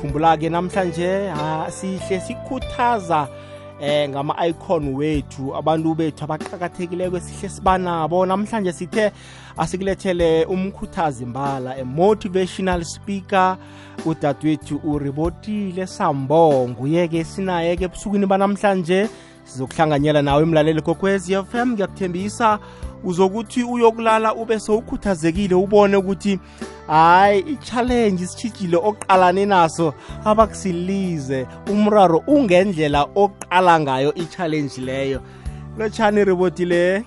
khumbula-ke namhlanje sihle sikhuthaza eh ngama-icon wethu abantu bethu abaqakathekileko esihle sibanabo namhlanje sithe asikulethele umkhuthazi mbala a motivational speaker udadewethu uribotile sambo nguye-ke sinaye-ke ebusukwini banamhlanje sizokuhlanganyela nawe emlaleli kokwez f m ngiyakuthembisa uzokuthi uyokulala ube sowukhuthazekile ubone ukuthi hayi i-challenge isitshijile oqalane naso abakusilize umraro ungendlela oqala ngayo i-challenge leyo lotshani ribotile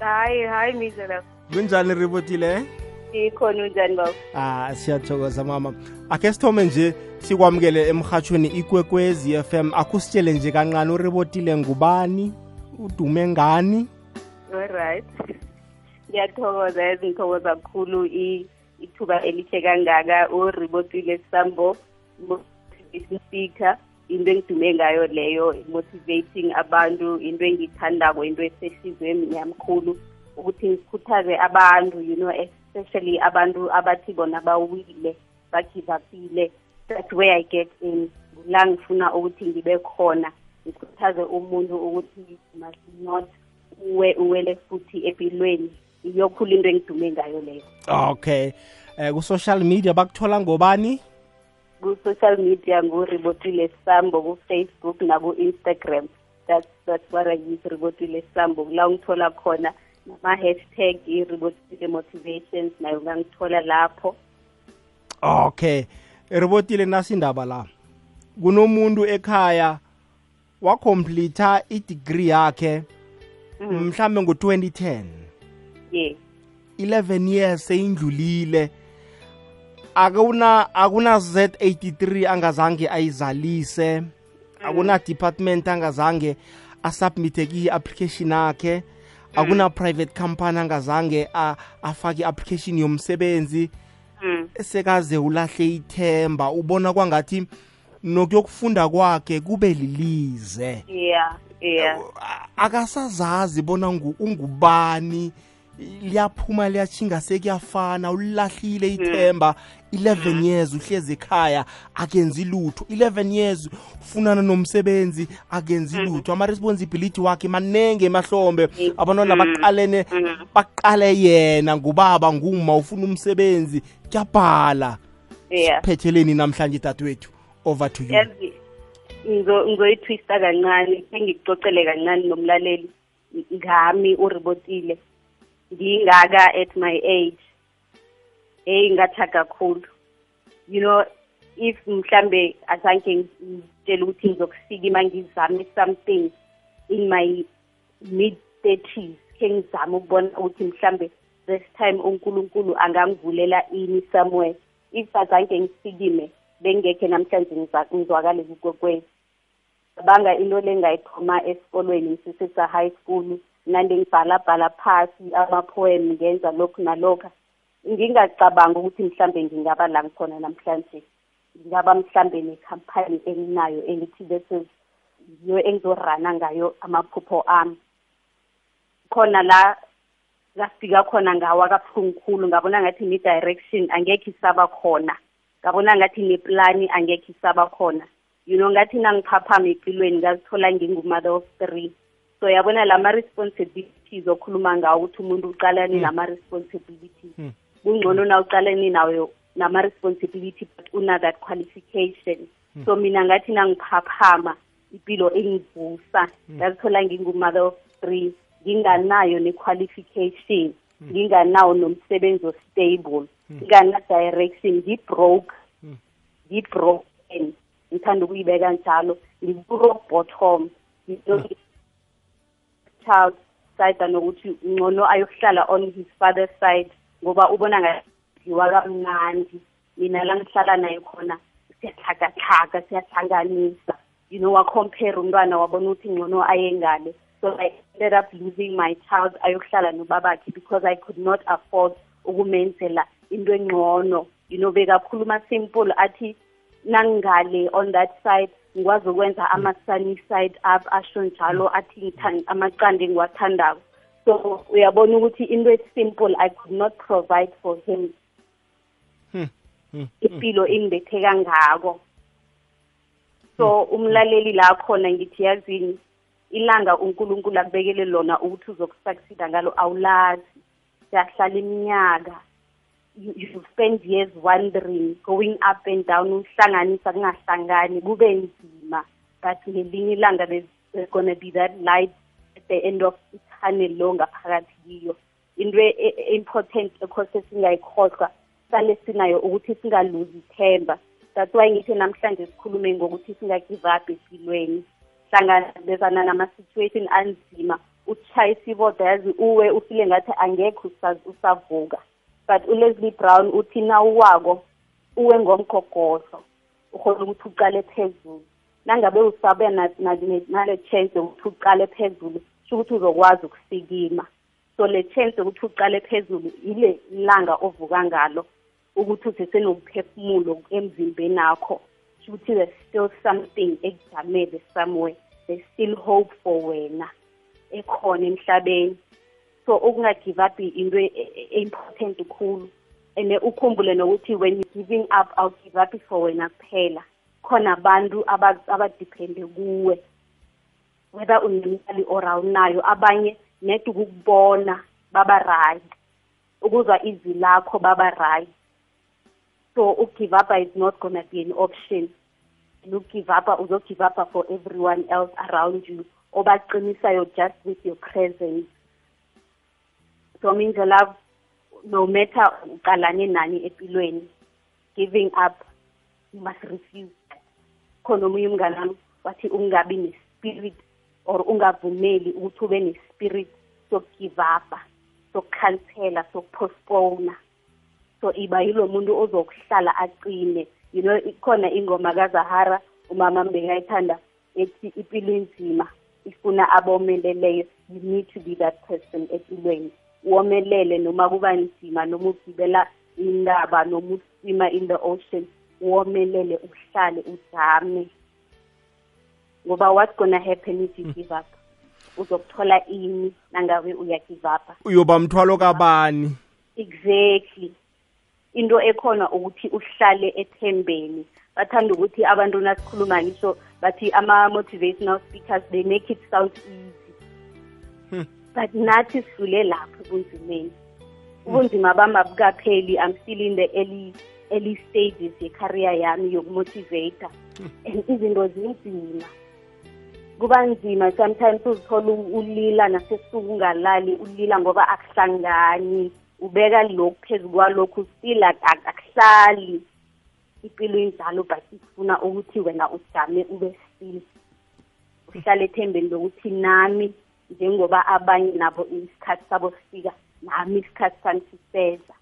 hayi hayi mizela kunjani ribotile ikhona unjani baba ah siyathokoza mama akhe sithome nje sikwamukele emhatshweni ikwekwezi f m akusitshele nje kancane urebotile ngubani udume ngani right ngiyathokoza ezingithokoza kakhulu ithuba elihle kangaka uribotile sambo speaker into engidume ngayo leyo motivating abantu into engiyithandako into esehlizweni yamkhulu ukuthi ngikhuthaze abantu you know especially abantu abathi bona bawile bagivapile that way i get in la ngifuna ukuthi ngibe khona ngikhuthaze umuntu ukuthi must not uwe uwele futhi empilweni iyokhula into engidume ngayo leyo okay eh ku-social media bakuthola ngobani ku-social media ngu-ribotile sambo ku-facebook naku-instagram that's, that's what i use ribotile sambo kula ngithola khona nama-hashtag i-ribotile motivations nayo ngangithola lapho okay ribotile nasindaba la kunomuntu ekhaya wakomplitha i-degree yakhe mm. mhlambe ngo-2010 yes 11 years seyindlulile akuna akuna Z83 angazange ayizalise akuna mm. department angazange asubmite ki application yakhe mm. akuna private company angazange afake application yomsebenzi mm. sekaze ulahle ithemba ubona kwangathi nokuyokufunda kwakhe kube lilize yeah yeah akasazazi bona ungubani yeah. liyaphuma liyashinga sekuyafana ulilahlile hmm. ithemba 11 hmm. years uhlezi ekhaya akenzi lutho 11 years ufunana nomsebenzi akenzi hmm. lutho ama-responsibility wakhe manenge emahlombe abantwana baqalene baqale yena ngubaba nguma ufuna umsebenzi kuyabhala yeah. siphetheleni namhlanje wethu over to you ngizoyithwista kancane sengikucocele kancane nomlaleli ngami uribotile ngingaka at my age hey ngathaga kakhulu you know if mhlambe azange ngitshele ukuthi ngizokufika ima ngizame something in my mid 30s ke ngizame ukubona ukuthi mhlambe this time uNkulunkulu angangivulela ini somewhere if azange ngisikime bengekhe namhlanje ngizwakale kukwekwe banga into lengayiphuma esikolweni ngisisesa high school nale ngibhalabhala phasi ama-poem ngenza lokhu nalokha ngingacabangi ukuthi mhlambe ngingaba la ngikhona namhlanje ngingaba mhlambe nekhampani enginayo engithi bese yiyo engizorana ngayo amaphupho ami khona la ngafika khona ngawa kabuhlungu khulu ngabona ngathi ne-direction angekho isaba khona ngabona ngathi neplani angekho isaba khona you know ngathi nangiphaphama empilweni ngazithola ngingumother of three so yabona lama-responsibilities okhuluma ngawo ukuthi umuntu uqalane hmm. nama-responsibilities hmm. kungcono na uqalane nayo nama-responsibility but una-that qualification hmm. so mina ngathi nangiphaphama impilo engivusa ngazithola ngingumother of three nginganayo ne-qualification nginganawo nomsebenzi o-stable ngingana-direction ngi-broke ngi-broken ngithanda ukuyibeka njalo ngibrokbottom child side nokuthi ngcono ayokuhlala on his father's side ngoba ubona ngadliwa kamnandi mina la ngihlala naye khona siyatlhakatlhaka siyahlanganisa you know wacompare umntwana wabona ukuthi ngcono ayengale so i ended up losing my child ayokuhlala nobabakhe because i could not afford ukumenzela into engcono you know bekakhuluma simple athi nangingale on that side ngikwazi ukwenza ama-sunny side up asho njalo athi amaqanda engiwathandayo so uyabona ukuthi into esimple i could not provide for him hmm, hmm, hmm. impilo ingibethe kangako so umlaleli la khona ngithi yazini ilanga unkulunkulu akubekele lona ukuthi uzokusucceeda ngalo awulazi siyahlala iminyaka you, you spend years wandering going up and down uhlanganisa kungahlangani kube nzima but ngelinye ilanga there's gonna be that light at the end of ithane lo ngaphakathi kiyo into e-important e, ekhose singayikhohlwa sale sinayo ukuthi singaluzi ithemba that's why ngithi namhlanje sikhulume ngokuthi singagive up empilweni hlangabezana nama-situation anzima utshayise iboda yazi uwe ufile ngathi angekho usavuka but uleslie brown uthi nawuwako uwe ngomgogoso ukhona ukuthi uqale phezulu nangabe usabe nale chance yokuthi uqale phezulu sho ukuthi uzokwazi ukusikima so le chance yokuthi uqale phezulu ile langa ovuka ngalo ukuthi usesenomphefumulo emzimbeni akho sho ukuthi there's still something ekujamele somewhere there's still hope for wena ekhona emhlabeni so ukungagive up into e, e, e, important ukukhulu and ukhumbule nokuthi when you giving up i'll give up for wena kuphela khona abantu abadephende kuwe whether unemali or awunayo abanye net ukukubona babarayi ukuzwa izwi lakho babarayi so ugive up is not gonna be an option look-give up uzogive up for everyone else around you obaqinisyo just with your presence Domingo love no matter uqalane nani empilweni giving up you must refuse khona omunye umngane wami wathi ungabi ne-spirit or ungavumeli ukuthi ube ne-spirit sokugive up sokukhansela sokupostpona so iba yilo muntu ozokuhlala acine you know ikhona ingoma kazahara umama mbekayithanda ethi impilo inzima ifuna abomeleleyo you need to be that person empilweni womelele noma kuba nzima noma ugibela indaba noma usima in the ocean womelele uhlale udame ngoba what's gonna happen if you hmm. give up uzokuthola ini nangabe uyagive up uyoba mthwalo kabani exactly into ekhona ukuthi uhlale ethembeni bathanda ukuthi abantu nasikhuluma ngisho bathi ama-motivational speakers they make it sound easy hmm. but nathi sidlule lapho ebunzimeni ubunzima bami abukapheli i'm still in the early early stages yecareer yami yokumotivata and izinto zinzima kuba nzima sometimes uzithola ulila nasesuku ungalali ulila ngoba akuhlangani ubeka lokhu phezu kwalokhu still akuhlali impilo injalo but ifuna ukuthi wena ujame ube still uhlale ethembeni lokuthi nami njengoba abanye nabo isikhathi sabo sifika nami isikhathi sami siseza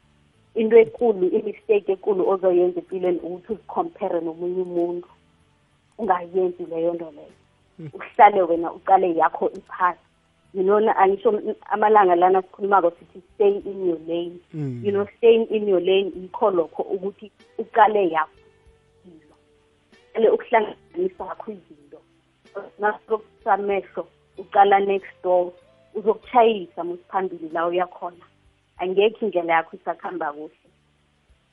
into ekulu imistake ekulu ozoyenza empilweni ukuthi uzikhompare nomunye umuntu ungayenzi leyo nto leyo hmm. uhlale wena uqale yakho iphasi you know angisho amalanga lana sikhulumako sithi stay in your lane hmm. you know staying in your lane yikho lokho ukuthi uqale yakho uqale ukuhlanganisa kwakho izinto nasokusamehlo uqala next door uzokuchayisa musiphambili la uyakhona angekho indlela yakho isakuhamba kuhle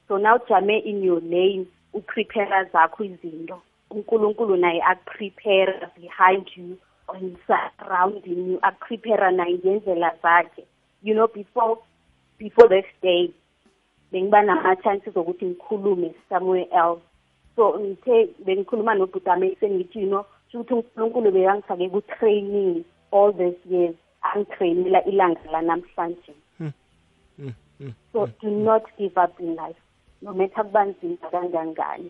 so now ujame in your lane uprepare zakho izinto unkulunkulu naye akuprepare behind you on surrounding you akuprepare naye ngendlela zakhe you know before before this day bengiba nama-chances okuthi ngikhulume somewhere else so ngithe bengikhuluma nobhutame sengithi you know siuthi uNkulunkulu beyangifake ku-training all these years angitrainela ilanga lanamhlanje hmm. Hmm. Hmm. so do not give up in life no matter kubanzima kangangani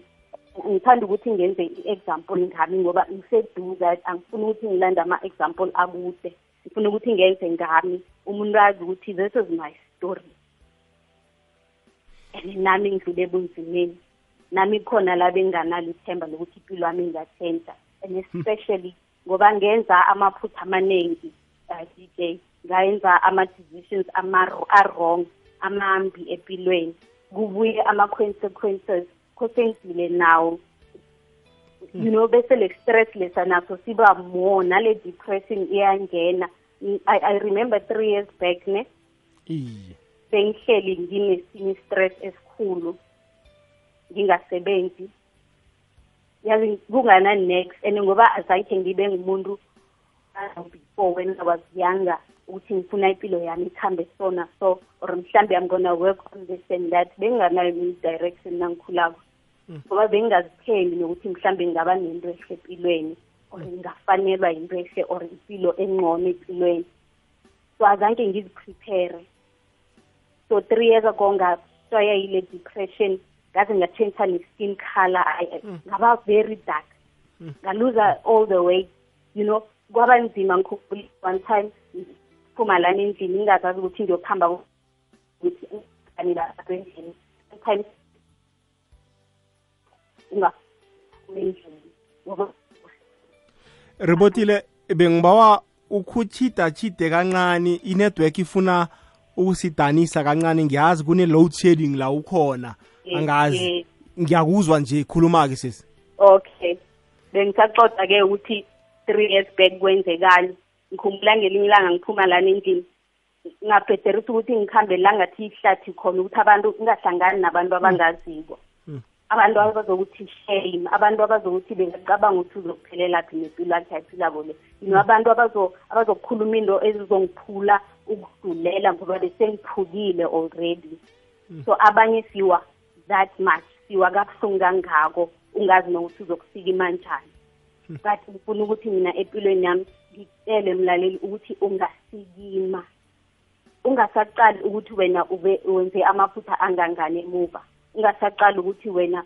ngithanda ukuthi ngenze i-example ngami ngoba ngiseduza angifuni ukuthi ngilande ama-example akude ngifuna ukuthi ngenze ngami umuntu azi ukuthi this is my story and nami ngidlule ebunzimeni nami khona la benganalo ithemba lokuthi impilo wami ingatshentsha and especially ngoba ngenza amaphutha amaningi eh, DJ ngayenza ama decisions amaro wrong amambi empilweni kubuye ama consequences kosenzile nawo you know bese le stress lesa naso siba more nale depression iyangena I, i remember 3 years back ne iye bengihleli nginesini stress esikhulu ngingasebenzi yazi kungana next and ngoba azange ngibe ngumuntu before when I was younger ukuthi ngifuna impilo yami ikhambe sona so or mhlambe I'm gonna work on this and that benginganayo ni direction nangikhulako hmm. ngoba bengingazithembi nokuthi mhlambe ngingaba nento ehle empilweni or ngingafanelwa yinto ehle or impilo engcono empilweni so azange ngiziprepare so three years ago ngatswaya yile depression ngaze ngatshentsha ne-skin color mm. ngaba very dark mm. ngaluza all the way you know kwaba nzima ngikhumbula one time phuma lana endlini ngingazazi ukuthi ngiyokuhamba ukuthi kani lapha endlini sometimes Rebotile bengibawa ukhuchita chite kancane inetwork ifuna ukusidanisa kancane ngiyazi kune load shedding la ukhona angazi ngiyakuzwa nje khuluma ke sisi okay bengisaxoxa ke ukuthi 3 years back kwenzekani ngikhumbula ngelinye ilanga ngiphuma lana endlini ngabhederisa ukuthi ngikhambe la ngathi ihlathi khona ukuthi abantu ngingahlangani nabantu abangaziko mm. abantu abazokuthi shame abantu abazokuthi bengacabanga ukuthi uzophelela phi nempilo yakhe ayiphilako le you mm. abantu abazokhuluma into ezizongiphula ukudlulela ngoba besengiphukile already mm. so abanye siwa that much siwa kabuhlungu kangako ungazi nokuthi uzokufika imanjani hmm. but ngifuna ukuthi mina empilweni yami ngitshele mlaleli ukuthi ungasikima ungasaqali ukuthi wena ube wenze amaphutha angangani emuva ungasaqali ukuthi wena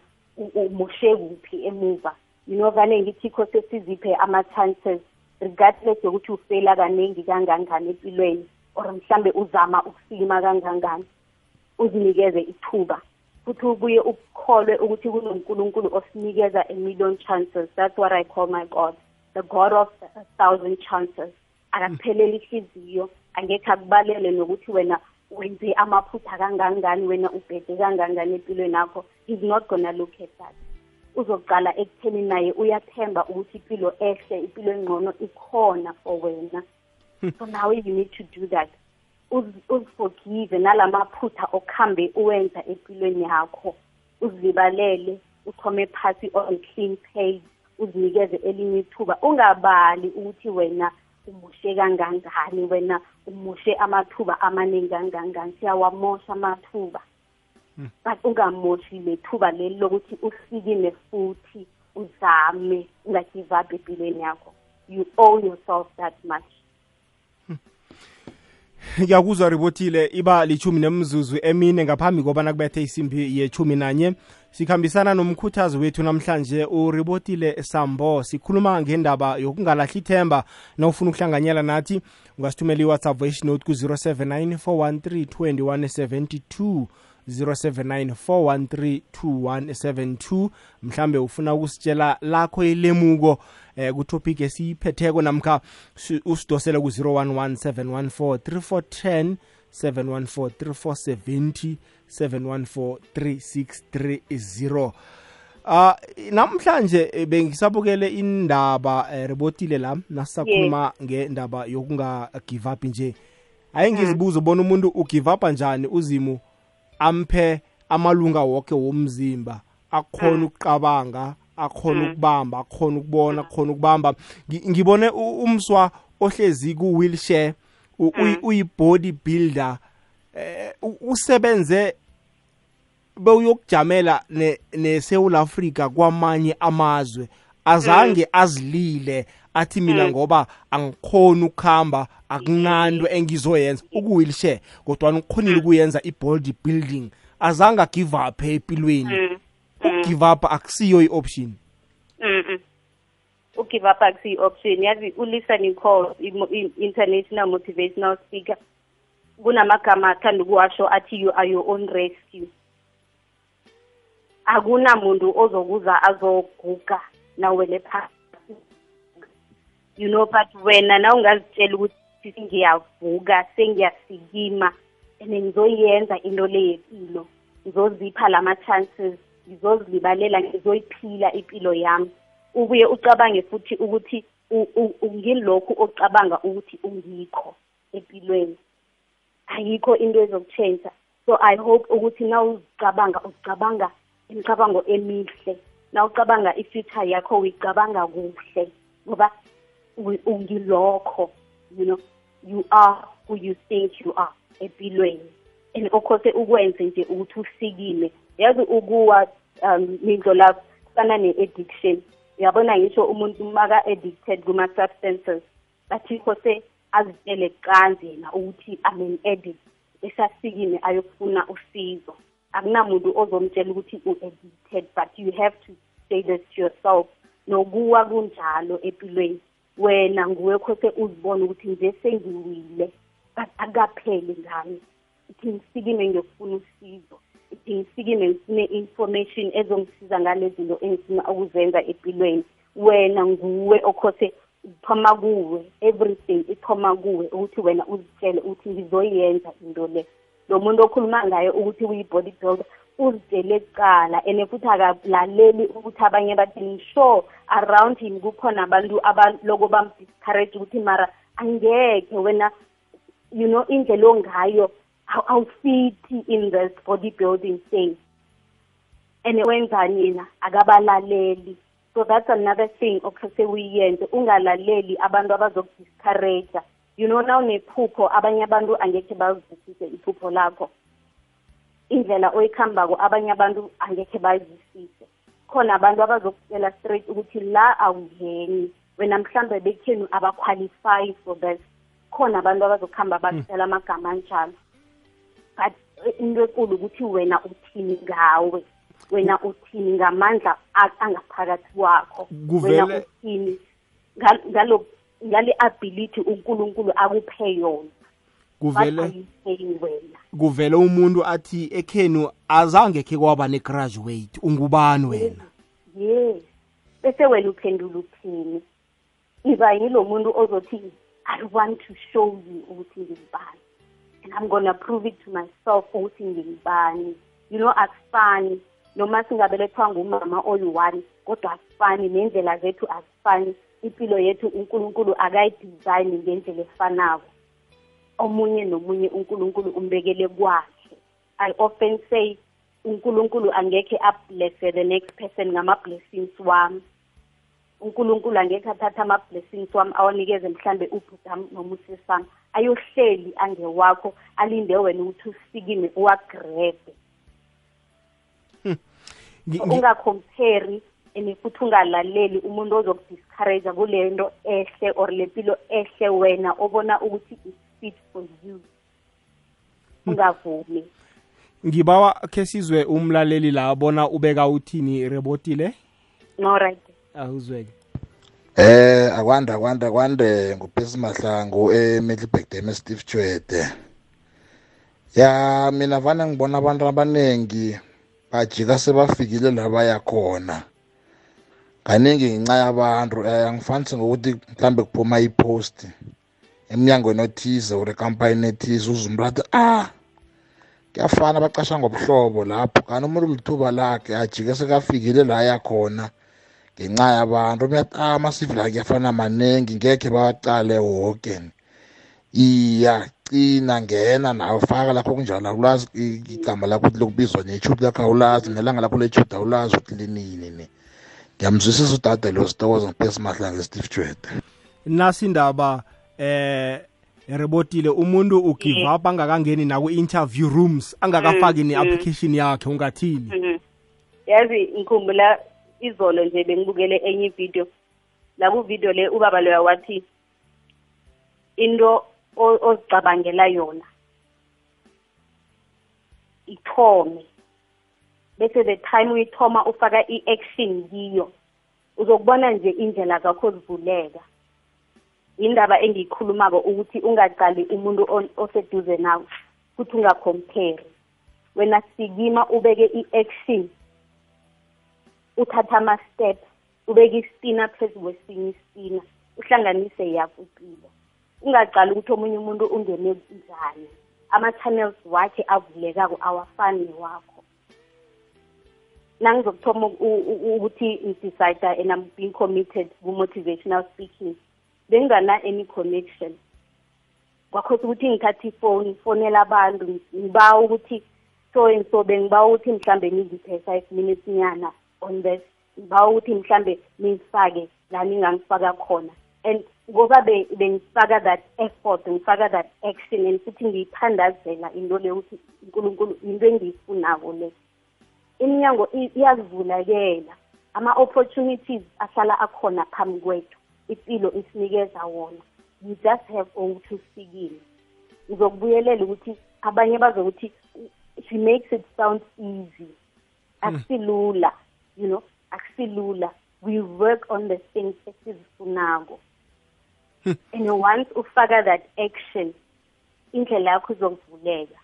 umoshe kuphi emuva you know kaningi thikho sesiziphe ama-chances regardless yokuthi ufela kaningi kangangani empilweni or mhlambe uzama ukusima kangangani uzinikeze ithuba futhi ubuye ukholwe ukuthi kunonkulunkulu osinikeza a million chances that's what i call my god the god of a thousand chances akapheleli ihliziyo angekhe akubalele nokuthi wena wenze amaphutha kangangani wena ubhede kangangani empilweni yakho he's not gonna look at that uzoqala ekutheni naye uyathemba ukuthi impilo ehle impilo engqono ikhona for wena so now you need to do that uzifogive nalamaphutha okhambe uwenza empilweni yakho uzibalele uthome phasi on clean page uzinikeze elinye ithuba ungabali ukuthi wena umushe kangangani wena umushe amathuba amaningi kangangani siyawamosha amathuba hmm. but ungamoshi lethuba leli lokuthi ufikine futhi uzame ungagive up empilweni yakho you owe yourself that much ngiyakuzwa ripoti le iba lichumi nemzuzu emine ngaphambi kobana kubethe isimbi yechumi nanye sikhambisana nomkhuthazi wethu namhlanje uribotile sambo sikhuluma ngendaba yokungalahli ithemba nawufuna ukuhlanganyela nathi ungasithumela i-whatsapp voice note ku-079 413 079 413 mhlambe ufuna ukusitshela lakho ilemuko eh kutopic esiyiphetheko namkha usidosele ku-011 714 3410 714 3470 714 3630 Ah namhlanje eh, bengisabukele indaba eh, rebotile la nasisakhuluma ngendaba yokunga give up nje hayi mm. ngizibuza ubona umuntu ugive up njani uzimo amphe amalunga wonke womzimba akhona mm. ukuqabanga akhona mm. ukubamba akhona ukubona mm. akhona ukubamba ngibone umswa ohlezi ku wheelchair uyi mm. body builder eh, usebenze bewuyokujamela neSouth Africa kwamanye amazwe azange azilile athi mina ngoba angikhona ukuhamba akunanto engizoyenza ukuwheelchair kodwa ngikhonile ukuyenza i-body building azange give up empilweni Eh. ugive up akusiyo i-option mhm ugive up akusiyo i-option yazi ulistening call international motivational speaker kunamagama athanda ukuwasho athi you are your own rescue akunamuntu ozokuza azoguga nawele phasi you know but wena na ungazitshela ukuthi sengiyavuka sengiyasikima and ngizoyenza into le yempilo ngizozipha lama-chances ngizozilibalela ngizoyiphila impilo yami ubuye ucabange futhi ukuthi ngilokhu ocabanga ukuthi ungikho empilweni ayikho into ezokutshentsha so i hope ukuthi na uzicabanga ucabanga imicabango emihle na ucabanga i-future yakho uyicabanga kuhle ngoba ungilokho you know you are who you think you are empilweni and okhose ukwenze nje ukuthi ufikile yazi ukuwa um mindlo lapho fana ne-addiction uyabona ngisho umuntu maka-addicted kuma-substances bathi khose azitshele kuqanzi yena ukuthi amen edit esasikini ayokufuna usizo akunamuntu ozomtshela ukuthi u-addicted but you have to say this to yourself nokuwa kunjalo empilweni wena nguwe khose uzibone ukuthi nje sengiwile but akapheli ngami ithi ngisikime ngiyokufuna usizo ngifikile ngifune information ezongisiza ngale zinto engifuna ukuzenza empilweni wena nguwe okhose iphoma kuwe everything iphoma kuwe ukuthi wena uzitshele ukuthi ngizoyenza into le lo muntu okhuluma ngayo ukuthi uyi-body builder uzitshele kuqala and futhi akalaleli ukuthi abanye bathini sure around him kukhona abantu abaloko bamdiscourage ukuthi mara angeke wena you know indlela ongayo awufithi in this bodybuilding thing and wenzani yena akabalaleli so that's another thing okufanele uyiyenze ungalaleli abantu abazokudiscourage you know now nephupho abanye abantu angekhe bazwisise iphupho lakho indlela oyikhambako abanye abantu angekhe bazwisise khona abantu abazokutshela straight ukuthi la awungeni wena mhlawumbe bekutheni abaqualify for this khona abantu abazokuhamba hmm. bakutshela amagama anjalo but eh, into enkulu ukuthi wena uthini ngawe wena uthini ngamandla angaphakathi kwakho wena uthini ngalo ngale ability uNkulunkulu akuphe yona kuvele kuvele umuntu athi ekhenu azange khe kwaba ne-graduate ungubani wena yes bese wena uphendula uthini iba yilo muntu ozothi i want to show you ukuthi ngibani and i'm gonna prove it to myself ukuthi ngingibani you know akusani noma singabelethwa ngumama oyi-one kodwa asifani nendlela zethu asifani impilo yethu unkulunkulu akayidesigni ngendlela efanako omunye nomunye unkulunkulu umbekele kwakhe i often say unkulunkulu angekhe ablesse the next person ngama-blessings wami unkulunkulu angekhe athathe ama-blessings wami awanikeze mhlambe ubhutam noma usesami ayohleli angewakho alinde wena ukuthi usikime uwagrebe hmm. ungacompare and futhi ungalaleli umuntu ozokudiscourage kule nto ehle or le mpilo ehle wena obona ukuthi is-fit for you hmm. ungavumi ngibawa khe sizwe umlaleli la bona ubeka uthini rebotile no right awuzweke ah, Eh akwanda kwanda kwande ngupesi mahlangu eMiddelburg eh, Dam Steve Jwede. Ya mina vana ngibona abantu abanengi bajika sebafikile la baya khona. Kaningi nginca yabantu eh, angifanisi ngokuthi mhlambe kuphuma ipost eminyangweni othize ure campaign ethize uzumrata ah kuyafana baqasha ngobuhlobo lapho kana umuntu lithuba lakhe ajike sekafikile la yakhona khona ngenxa yabantu ah, amasivil akuyafana maningi ngekhe bawaqale wonke iya cina ngena nawe faka lapho kunjalo akulazi igama lakho lokubizwa nethuthi lakho awulazi nelanga lakho lethuthi awulazi ukuthi linini ne ngiyamzwisisa udade lo sitokoza ngipesi mahla ngesteve jwede nasi indaba eh rebotile umuntu ugive up angakangeni naku-interview rooms angakafaki ne-application yakhe ungathini mm-hmm. yazi ngikhumbula izolo nje bengibukele enye ividiyo la kuvidiyo le ubaba loya wathi into ozicabangela yona ithome bese the time uyithoma ufaka i-action kiyo uzokubona nje indlela zakho zivuleka indaba engiyikhulumako ukuthi ungaqali umuntu oseduze nawe ukuthi ungacompare wena sikima ubeke i-action uthatha ama-step ubeke istina phezu kwesinye istina uhlanganise yakho impilo ungaqali ukuthi omunye umuntu ungene njani ama-channels wakhe avulekako awafani newakho nangizokuthoma ukuthi i-decider and i'm being committed ku-motivational speaking bengingana-any connection kwakhosa ukuthi ngithathe ifoni ngifonela abantu ngibawa ukuthi so and so bengibawa ukuthi mhlawumbe ngiziphe five minutes nyana on this bawuthi mhlambe nifake la ningangifaka khona and ngoba bengifaka that effort ngifaka that action and futhi ngiyithandazela into leyo ukuthi unkulunkulu into engiyifunako le iminyango iyazivulakela ama-opportunities ahlala akhona phambi kwethu impilo isinikeza wona you just have ukuthi usikile ngizokubuyelela ukuthi abanye bazokuthi she makes it sound easy akusilula mm. you know akusilula we work on the things esizifunako hmm. and once ufaka that action indlela yakho izokuvuleka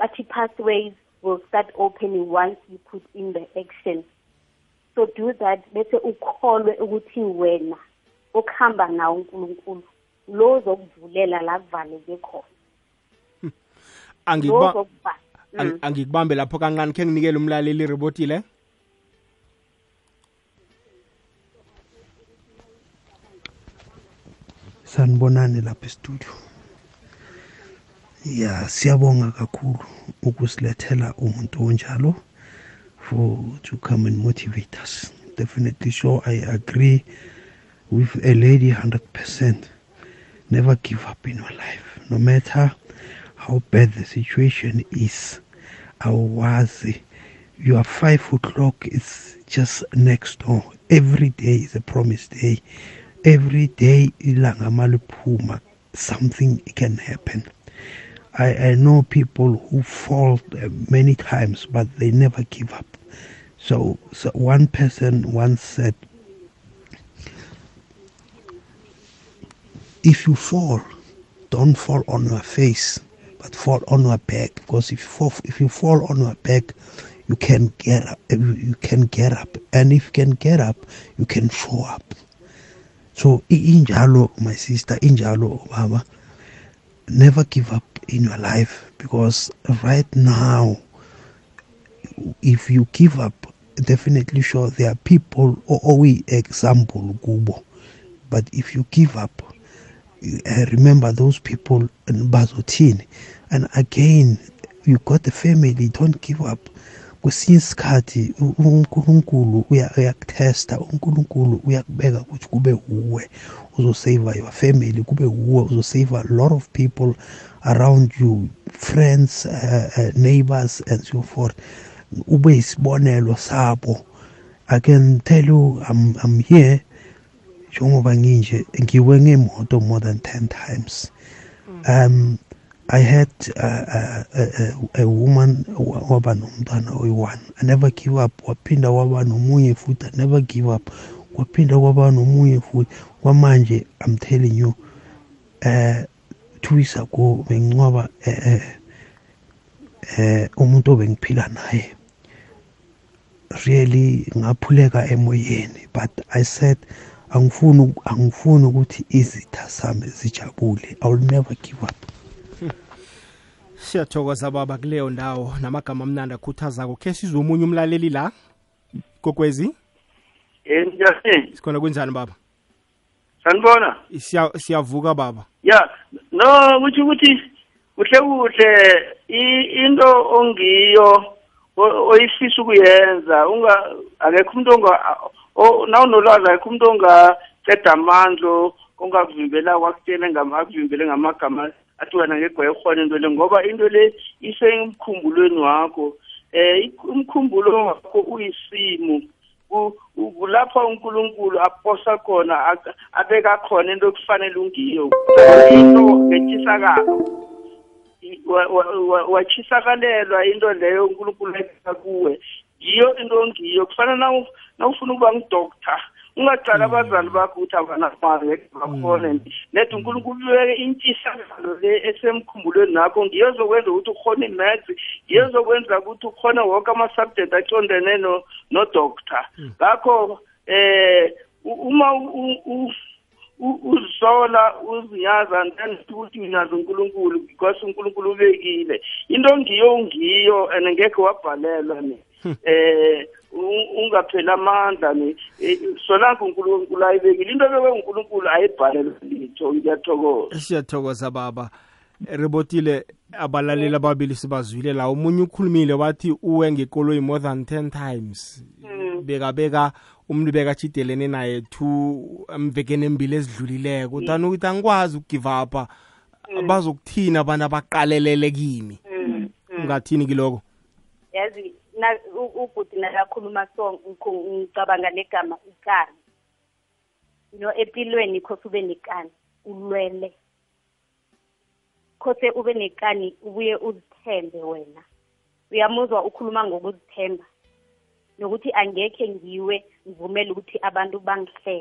but pathways will start opening once you put in the action so do that bese ukholwe ukuthi wena okuhamba nawo uNkulunkulu lo zokuvulela la kuvaleke khona hmm. angikuba angikubambe lapho kancane khe nginikele umlaleli iribotile San bonani lapha e-studio ya siyabonga kakhulu ukusilethela umuntu onjalo for to come and motivate us definitely sure i agree with a lady 100% never give up in your life no matter how bad the situation is awazi your five o'clock is just next door every day is a promised day every day ilanga maliphuma something can happen I, I know people who fall uh, many times but they never give up so, so one person once said if you fall don't fall on your face but fall on your back because if you fall, if you fall on your back you can get up you can get up and if you can get up you can show up so injalo my sister injalo baba never give up in your life because right now if you give up definitely sure there are people we example kubo but if you give up uh, remember those people and Bazotin, and again you got the family don't give up kwesinye isikhathi uNkulunkulu uyakuthesta uNkulunkulu uyakubeka ukuthi kube uwe uzoseyiva your family kube uwe uzoseyiva a lot of people around you friends uh, uh, neighbors and so forth ube isibonelo sabo i can tell you i'm, I'm here njengoba nginje ngiwe ngemoto more than 10 times mm. um I had a, a, a, a woman waba nomntwana oyi-one I never give up waphinda waba nomunye futhi I never give up kwaphinda kwaba nomunye futhi kwamanje I'm telling you uh two weeks ago bengincoba eh uh, eh uh, uh, umuntu obengiphila naye really ngaphuleka emoyeni but I said angifuni angifuni ukuthi izitha sami zijabule I will never give up siyathokoza baba kuleyo ndawo namagama amnandi akhuthazako khe sizwe omunye umlaleli la kokwezi enjani sikhona kunjani baba sanibona siyavuka baba ya no kutho ukuthi kuhle kuhle into ongiyo oyifisa ukuyenza unga akekho umuntu onga nawunolwazi akekho umuntu ongaceda amandla ongakuvimbela kwakutshele ngamakuvimbele ngamagama athi wena ngegwayihona into le ngoba into le isemkhumbulweni wakho eh umkhumbulo wakho uyisimo kulapha uNkulunkulu aposa khona abeka khona into okufanele ungiyo into ngethisakalo wachisakalelwa into leyo uNkulunkulu eka kuwe yiyo into ongiyo kufana na ufuna ukuba ngudoktor ungacala hmm. abazali bakho ukuthi abanamaliakhone hmm. net unkulunkulu beke intshisakalo le esemkhumbulweni nakho ngiyozokwenza ukuthi ukhone imats ngiyozokwenza ukuthi ukhone wonke ama-subject acondene nodoctor hmm. ngakho um uma uzola uziyaza ndandifuna ukuthi uyazi uNkulunkulu because uNkulunkulu ubekile into ngiyo ngiyo and ngeke wabhalelwa ni hmm. eh ungaphela amandla ni eh, solanke uNkulunkulu ayibekile into bekwe uNkulunkulu ayibhalelwa litho ngiyathokoza siyathokoza baba rebotile abalaleli ababili sibazwile la omunye ukhulumile wathi uwe ngekoloyi more than 10 times bekabeka hmm. mm. umlube kachidelene naye two mvekeni embili ezidlulileko uthani mm. ukuthi angikwazi ukugive upa mm. bazokuthina abantu abaqalelele kimi mm, ungathini kiloko yazi ubhuti nakakhuluma so ngicabanga negama ikani no empilweni khose ube nekani ulwele khose ube nekani ubuye uzithembe wena uyamuzwa ukhuluma ngokuzithemba nokuthi angekhe ngiwe ngivumele ukuthi abantu bangihleke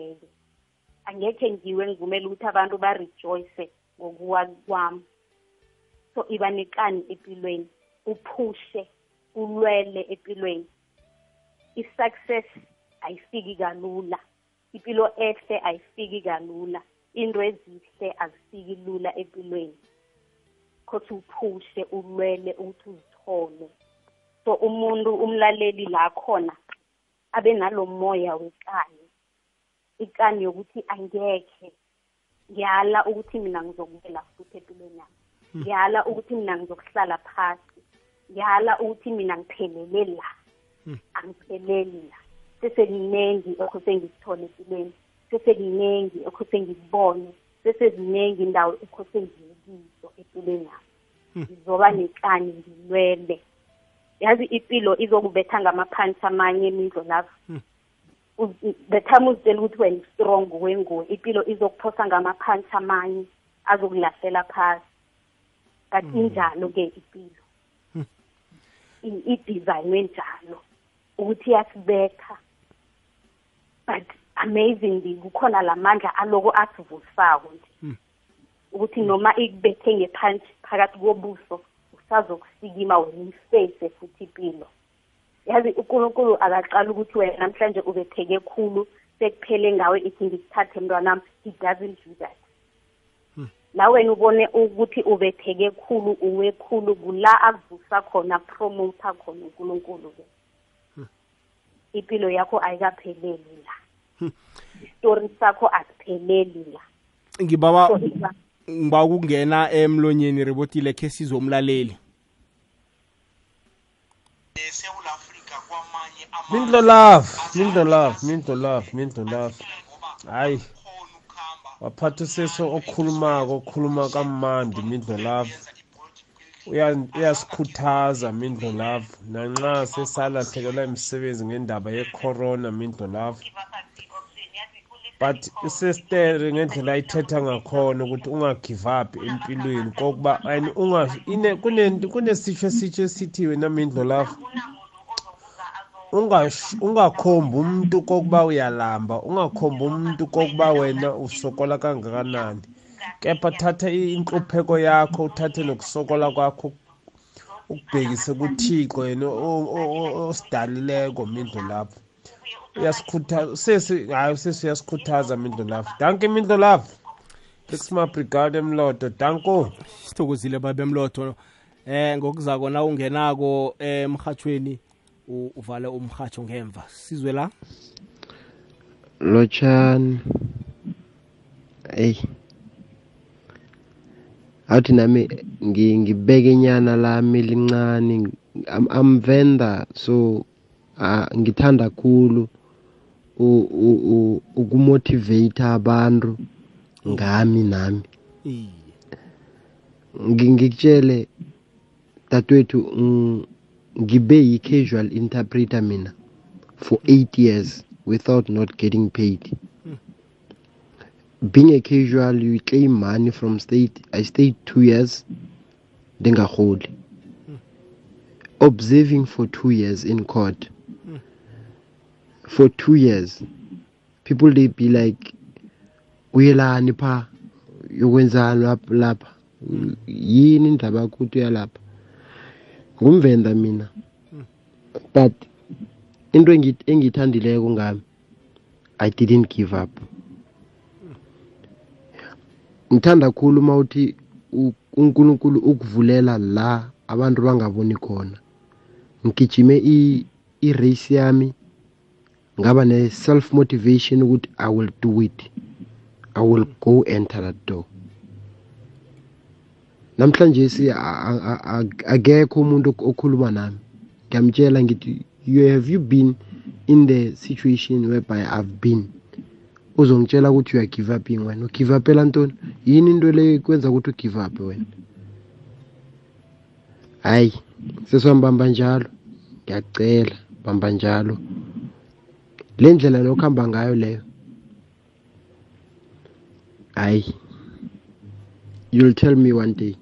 angekhe ngiwe ngivumele ukuthi abantu barejoyce ngokuwa kwami so iba nekani empilweni uphushe ulwele empilweni i-success ayifiki kalula impilo ehle ayifiki kalula into ezihle azifiki lula empilweni khothi uphushe ulwele ukuthi uzithole so umuntu umlaleli la khona abe nalomoya wekani ikani yokuthi angekhe ngiyala ukuthi mina ngizokubela futhi empilweni yami hmm. ngiyala ukuthi mina ngizokuhlala phasi ngiyala ukuthi mina ngiphelele la hmm. angipheleli la seseninengi okho sengikuthole empilweni seseninengi okho sengikubone seseziningi indawo ekho sengiyikizo empilweni yami hmm. ngizoba nekani ngilwele mm. yazi ipilo izokubetha ngamaphansi amanye imindlo lapho the time uzitshela ukuthi wena strong wenguwe impilo izokuphosa ngamaphansi amanye azokulahlela phasi but hmm. injalo-ke impilo hmm. idesignwe njalo ukuthi iyasibetha but amazingly kukhona la mandla aloko asivusako nje hmm. ukuthi noma ikubethe ngephansi phakathi kobuso sazokusikima uyifese futhi impilo yazi uNkulunkulu akaqala ukuthi wena namhlanje ubepheke khulu sekuphele ngawe ithi ngikuthathe mntwanami he doesn't do that hmm. la wena ubone ukuthi ubepheke khulu uwe khulu kula akuvusa khona promoter khona uNkulunkulu-ke hmm. impilo yakho ayikapheleli la isitori hmm. sakho asipheleli la ngibaba ngiba ukungena emlonyeni rebotile khe sizomlaleli eSouth Africa kwamanye amazwe mindlolava mindlolava mindlolava mindlolava hayi waphatha useso okhulumako okhuluma kamandi mindlolava uyasikhuthaza mindlolava nanxa sesalahlekelwa imisebenzi ngendaba yecorona mindlolava but isister ngendlela ayithetha ngakhona ukuthi ungagive up empilweni kokuba and kunesitsho esitsho esithi wena mindlo lakho ungakhombi umntu kokuba uyalamba ungakhombi umntu kokuba wena usokola kangakanani kepha thatha inhlupheko yakho uthathe nokusokola kwakho ukubhekise kuthixo yena osidalileko mindlu lapho uyasikhuthaza sesi hayi sesi uyasikhuthaza mindlolavu danke mindlolavu ekusimabrigade emlodo danko sithokozile babe emlodo eh ngokuza kona ungenako eh, emhathweni uvale umhatsho ngemva sizwe la lotshani eyi awuthi nami ngibeke inyana lami lincane amvenda so uh, ngithanda khulu cool. ukumotivate abantu ngami nami ngikutshele dadwethu ngibe yi-casual interpreter mina for eight years without not getting paid being a casual you claim money from state i stayed two years ndingaholi observing for two years in court for two years people they be like uyelani pha yokwenzani lapha lapha yini indaba yakho ukuthi uyalapha ngumvenda mina but into engiyithandileko ngami i didn't give up ngithanda khulu uma uthi unkulunkulu ukuvulela la abantu bangaboni khona ngigijime i-race yami ngaba ne-self motivation ukuthi i will do it i will go enter that door namhlanje akekho umuntu okhuluma nami ngiyamtshela ngithi you have you been in the situation whereby i've been uzongitshela ukuthi uya-give uping wena ugive upela ntoni yini into leyo kwenza ukuthi ugive up wena hhayi sesiwambamba njalo ngiyacela bamba njalo le ndlela nokuhamba ngayo leyo hayi you'll tell me one day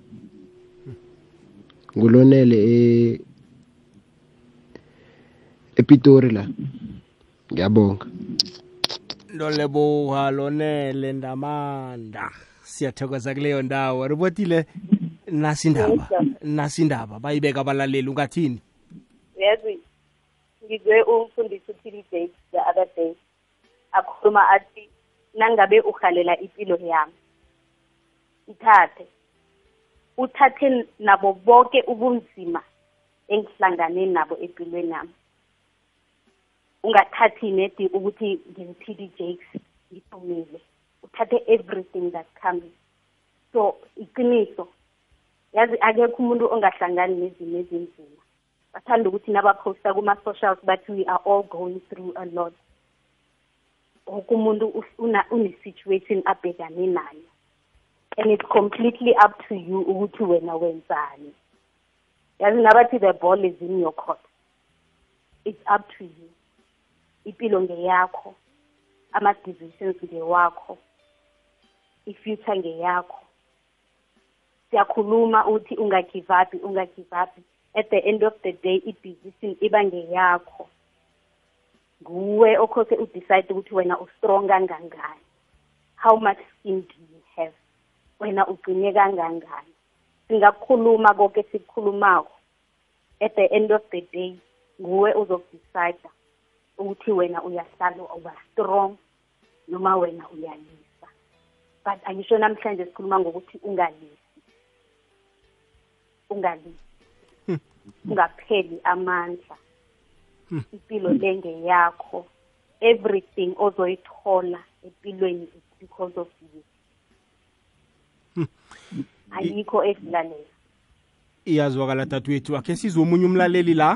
ngulonele e, epitori la ngiyabonga ndoleboha lonele ndamanda siyathokoza kuleyo ndawo ribotile nasindaba nasindaba bayibeka abalaleli ungathini yazi ngizwe umfundisi uthilidate the other day akhuluma athi nangabe uhalela impilo yami ithathe uthathe nabo bonke ubunzima engihlangane nabo empilweni yami ungathathi nedi ukuthi ngiyi-pd jakes ngidumile uthathe everything that comes so iqiniso yazi akekho umuntu ongahlangani nezimo ezinzima bathanda ukuthi nabaphosta kuma-socials bathi we are all going through a lot woke umuntu une-situation abhekane nayo and it's completely up to you ukuthi wena wenzani yazi nabathi the ball is in your court it's up to you impilo ngeyakho ama-decisions ngewakho i-future ngeyakho siyakhuluma uthi ungagive up ungagive up at the end of the day ibhizinisi iba ngeyakho nguwe okhokhe udecide ukuthi wena ustrong kangangani how much skin do you have wena ugcine kangangani singakhuluma konke sikukhulumako at the end of the day nguwe uzokudecide ukuthi wena uyahlala uba strong noma wena uyalisa but angisho namhlanje sikhuluma ngokuthi ungalisi ungalisi ungapheli amandla hmm. impilo lengeyakho everything ozoyithola empilweni is because of you hmm. ayikho esilalela iyazwakala dadwethu akhe sizwe omunye umlaleli la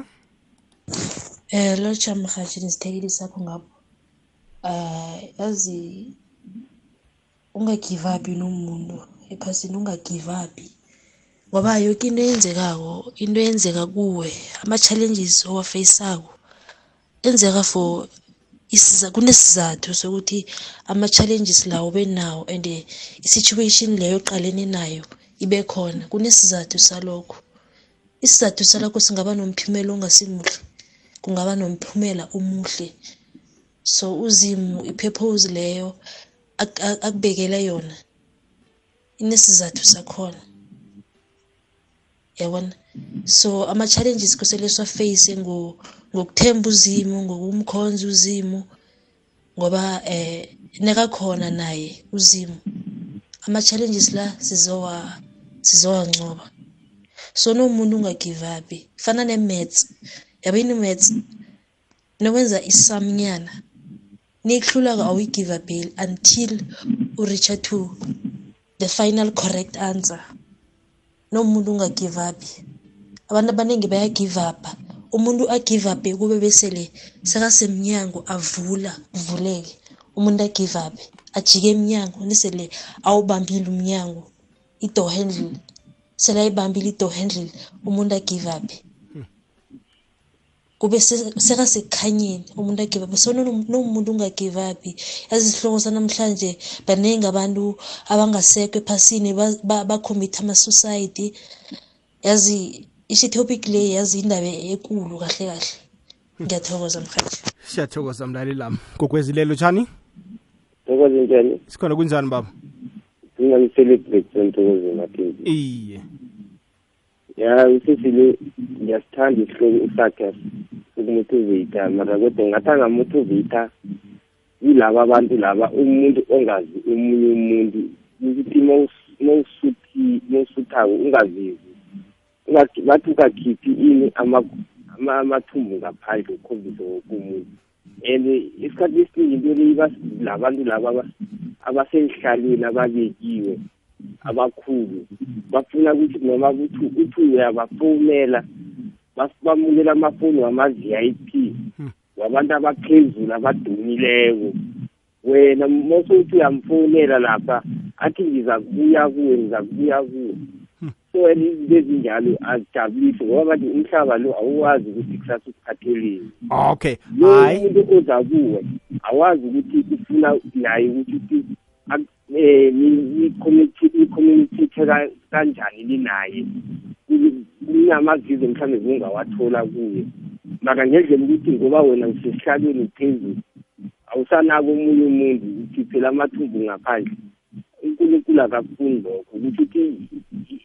eh lo chamhajini sithekile sakho ngapho eh yazi ungagive up nomuntu ephasini ungagive up ngoba yonke into eyenzekako into eyenzeka kuwe ama-challenges owafeyisako enzeka for kunesizathu sokuthi ama-challenges lawo ube nawo and i-situation leyo oqalene nayo ibe khona kunesizathu salokho isizathu salokho singaba nomphumela ongasimuhle kungaba nomphumela omuhle so uzimu i-purpose leyo akubekele yona inesizathu sakhona yabona so ama-challenges kusele siwaface ngokuthemba uzimu ngokumkhonza uzimu ngoba eh nekakhona naye uzimu ama-challenges la sizowa sizowancoba so nomuntu ungagive up fana ne-maths yabeni i-maths nowenza isamnyana nikuhlulaka awuyi-give up until uricha to the final correct answer nomuntu ungagive aphi abantu abaningi bayagive apha umuntu agive aphe kube besele sekasemnyango avula kuvuleke umuntu agive aphe ajike emnyango nisele awubambile umnyango i-door handle sele ayibambile i-door handle umuntu agive aphe kube sekasekukhanyeni umuntu agive so nomuntu ungagive up yazihloko sanamhlanje baningi abantu abangasekwe ephasini bakhomitha ama society yazi isitopic le yazi indaba ekulu kahle kahle ngiyathokoza mhathi siyathokoza mlaleli lami gogwezilelo tshani thokoze njani sikhona kunjani baba ngingamcelebrate entokozini iye ya usisile ngiyasithanda isihloko sakhe ukumotivata mara kodwa ngathi angamotivata yilaba abantu laba umuntu ongazi omunye umuntu ukuthi mawusuthako ungazizi bathi ungakhiphi ini amathumbu ngaphandle ukhombise woke umuntu and isikhathi esiningi into leyi labantu laba abasehlalweni ababekiwe abakhulu bafuna ukuthi noma kuthi uthi uyabafowunela bamukela amafoni wama-v i p hmm. wabantu abaphezulu abadumileko wena moseuthi uyamfowunela lapha athi ngiza kubuya kuwe ngiza kubuya kuwe hmm. so and izinto ezinjalo azijabulisi ngoba kanje umhlaba lo awuwazi ukuthi kusasa usiphatheleni okay umuntu oza kuwe awazi ukuthi ufuna naye ukuthi eh ni-communicate kanjani ninaye kunamazizwe mhlawumbe zingawathola kuye makangenzela ukuthi ngoba wena usesihlalweni phezulu awusanako omunye umuntu ukhiphela amathumbu ngaphandle unkulunkulu akakufuni lokho ukuthi uthi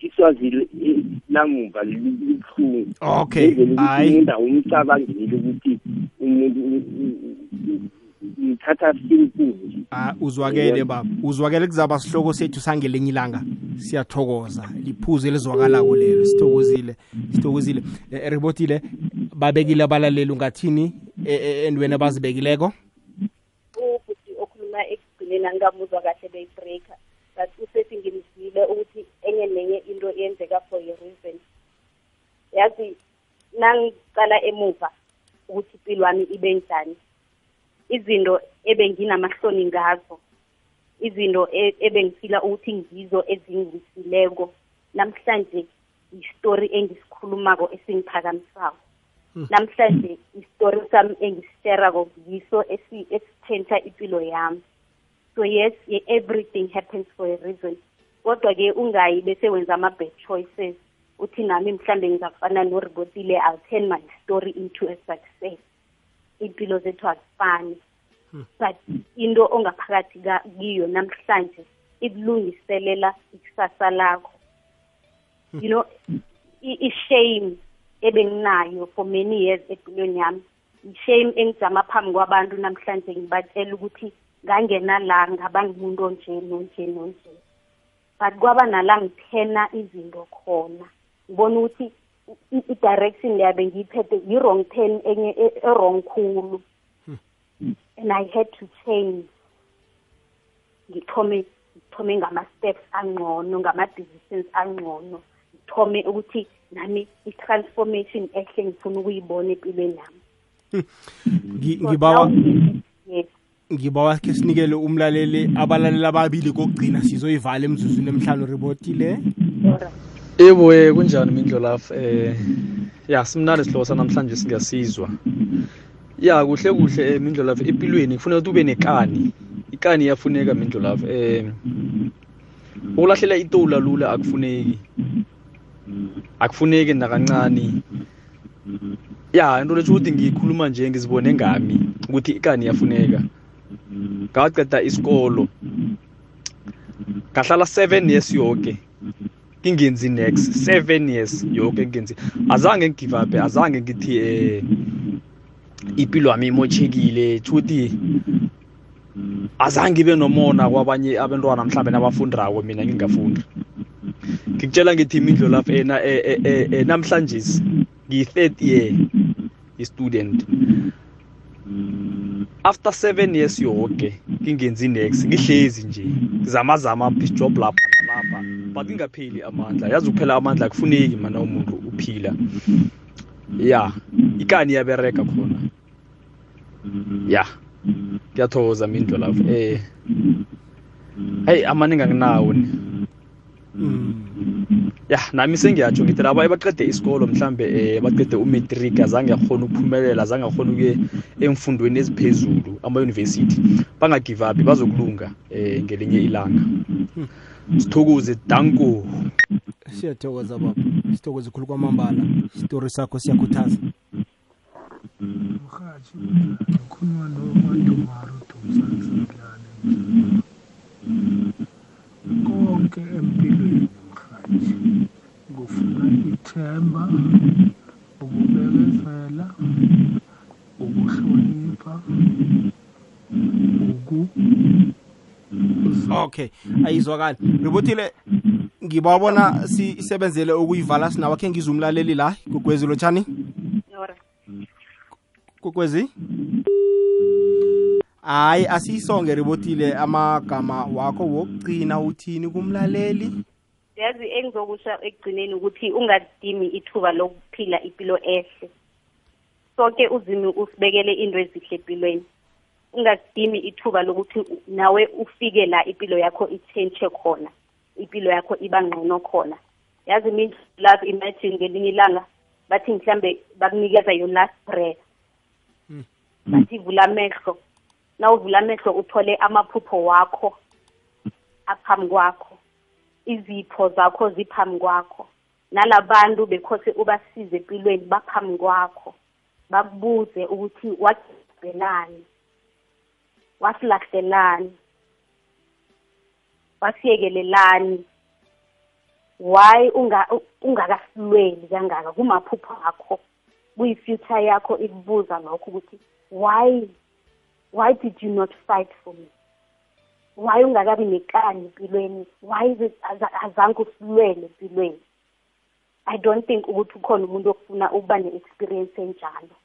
iswazi lamuva libuhlungu okay umuntu awumcabangeli ukuthi umuntu thatha inkulu ah uzwakele baba uzwakele kuzaba sihloko sethu sangelinye ilanga siyathokoza liphuzu elizwakalako lelo sithokozile sithokozile e, e, ribotile babekile abalaleli ungathini endweni e, abazibekileko ubhuti okhuluma ekugcineni angingamuzwa kahle beyibreaker but usethi ngimzile ukuthi enye nenye into yenzeka for a reason yazi nangicala emuva ukuthi impilo wami ibe njani izinto ebenginamahloni ngazo izinto e- ebengifisa ukuthi ngizo ezingisileko namhlanje isitori engisikhulumako esingiphakamisako hmm. namhlanje isitori sami engisiterako yiso esithentsha impilo yami so yes everything happens for a reason kodwa-ke ungayi bese wenza ama-bad choices uthi nami mhlambe ngizafana noribotile i'll turn my story into a success impilo zethu azifani but into ongaphakathi kiyo namhlanje ikulungiselela ikusasa lakho you know i-shame ebenginayo for many years empilweni yami i-shame engijama phambi kwabantu namhlanje ngibatshela ukuthi ngangena la ngaba ngimuntu onje nonje nonje but kwaba nala ngiphena izinto khona ngibona ukuthi i-direction leyabe ngiyiphethe yi-wrong turn enye e-wrong e-, e-, khulu and I had to change ngithome ngithome ngama steps angcono ngama decisions angcono ngithome ukuthi nami i-transformation ehle ngifuna ukuyibona empilweni nami ngibawa ngibawa ke sinikele umlaleli abalaleli ababili kokugcina sizoyivala emzuzwini emhlanu ribotile eboye eh, kunjani mindlolaf um eh, ya simnandi sihloko sanamhlanje singasizwa ya kuhle kuhle eh, mindlolavu empilweni kufuna ukuthi ube nekani ikani iyafuneka mindlolavu um eh, ukulahlela itula lula akufuneki akufuneki nakancane ya into letho ukuthi ngikhuluma nje ngizibone ngami ukuthi ikani iyafuneka ngaqeda isikolo ngahlala 7 years yonke ngingenzi next 7 years yonke ngingenzi azange ngigive up azange ngithi um impilo yami imochekile futhi azange ibe nomona kwabanye abantwana mhlawumbe nabafundrako mina ngingafundi ngikutshela ngithi imindlo lapha ena e, e, e, namhlanje ngiyi-third year i-student after seven years yonke ngingenzi next ngihlezi nje ngizamazama job lapha nalapha but ngingapheli amandla yazi ukuphela amandla akufuneki mana umuntu uphila ya ikani iyabereka khona ya ngiyathokoza mina indlo lapho eh hayi amaningi anginawo ni ya nami sengiyatsho ngithi laba ebaqede isikolo mhlambe um baqede umatric azange akhona ukuphumelela azange akhona ukuye emfundweni eziphezulu amayunivesithi bangagive uphi bazokulunga um ngelinye ilanga sithokoze danko siyathokoza baba sithokoze khulu kwamambala isitori sakho siyakhuthaza murhatshi kukhulunywa noMadumaro Dumzansi Mngiyane konke empilweni mrhatshi kufuna ithemba ukubekezela ukuhlonipha uku okay ayizwakali ributile ngibabona sisebenzele ukuyivala sinawa khe ngizumlaleli la igugwezi lotshani kokwezi hayi asiyisonge ribotile amagama wakho wokugcina uthini kumlaleli yazi engizokusha ekugcineni ukuthi ungadimi ithuba lokuphila impilo ehle sonke uzimi usibekele into ezihle empilweni ungadimi ithuba lokuthi nawe ufike la impilo yakho itshentshe khona impilo yakho iba ngcono khona yazi mindlulapo imagine ngelinye ilanga bathi mhlambe bakunikeza your last breath bathi vula amehlo na uvula amehlo uthole amaphupho wakho aphambi kwakho izipho zakho ziphambi kwakho nalabantu bekhose ubasize empilweni baphambi kwakho bakubuze ukuthi wagebelani wasilahlelani wasiyekelelani why ungakasilweli kangaka kumaphupho akho kuyi-future yakho ikubuza lokho ukuthi why why did you not fight for me why ungakabi nekani empilweni why azange usilwele empilweni i don't think ukuthi ukhona umuntu okufuna ukuba ne-experience enjalo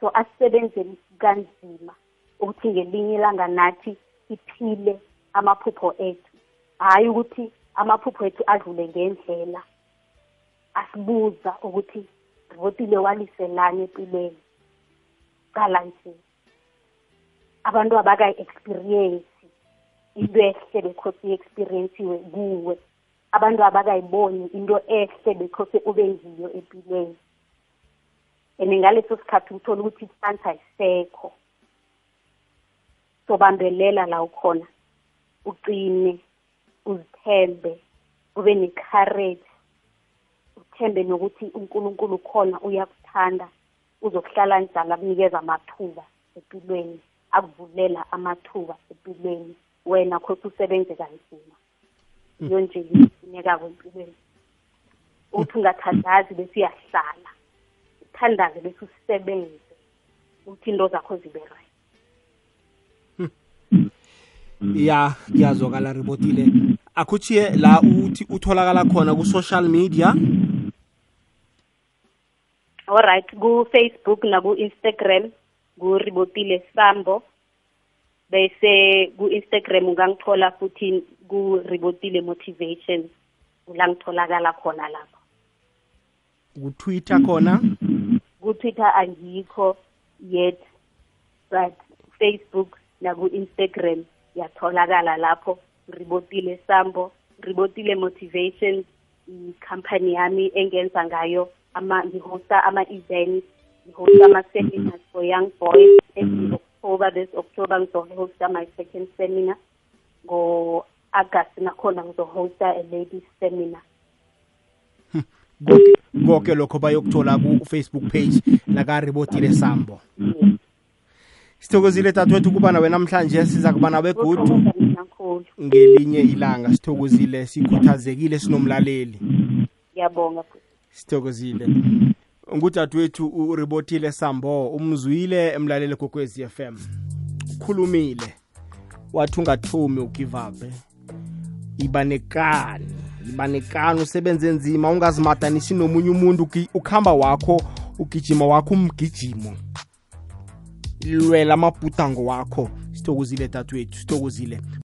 so asisebenzeni kanzima ukuthi ngelinye ilanga nathi iphile amaphupho ethu hhayi ukuthi amaphupho ethu adlule ngendlela asibuza ukuthi votile waliselana empilweni cala nje abantu abakayi-experience into ehle bekhosi i-experiensiwe kuwe abantu abakayiboni into ehle bekhosi ube yiyo empilweni and ngaleso sikhathi uthola ukuthi isandla isekho sobambelela la ukhona uqine uzithembe ube ne-courage sithembe nokuthi uNkulunkulu khona uyakuthanda uzokuhlala njalo akunikeza amathuba empilweni akuvulela amathuba empilweni wena khosi usebenze kanzima hmm. iyo nje ifunekako empilweni uthi ungathandazi bese uyahlala uthandaze bese usebenze uthi into zakho zibe right hmm. ya kuyazwakala ribotile akhuthiye la uthi utholakala khona ku-social media alright ku Facebook naku Instagram ngu Ribotile Sambo bese ku Instagram ungangithola futhi ku Ribotile Motivation ulangitholakala khona lapho ku Twitter khona ku Twitter angikho yet but Facebook naku Instagram yatholakala lapho Ribotile Sambo Ribotile Motivation i company yami engenza ngayo ama ngihosta ama events ngihosta ama seminars for young boys every mm-hmm. October this October ngizohosta my second seminar ngo August nakhona ngizohosta a ladies seminar konke lokho bayokuthola ku Facebook page lakaribotile sambo sithokozile tatwethu kuba nawe namhlanje siza kuba nawe gudu ngelinye ilanga sithokozile sikhuthazekile sinomlaleli ngiyabonga sithokozile ngudadewethu uRibothile Sambo umzwile emlaleli kokwezi FM ukhulumile wathi ungathumi ugive up ibanekani ibanekani usebenze nzima ungazimadanisi nomunye umuntu ukuhamba wakho ugijima wakho umgijimo lwela amabhudango wakho sithokozile dadewethu sithokozile